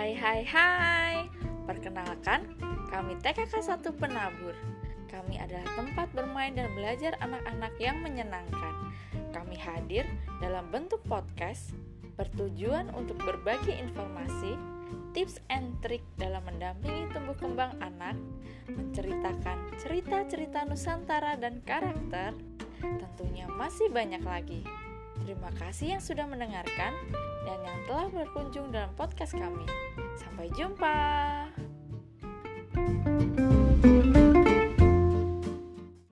Hai hai, perkenalkan kami TKK 1 Penabur. Kami adalah tempat bermain dan belajar anak-anak yang menyenangkan. Kami hadir dalam bentuk podcast Bertujuan untuk berbagi informasi, tips and trik dalam mendampingi tumbuh kembang anak Menceritakan cerita-cerita Nusantara dan karakter. Tentunya masih banyak lagi. Terima kasih yang sudah mendengarkan telah berkunjung dalam podcast kami. Sampai jumpa.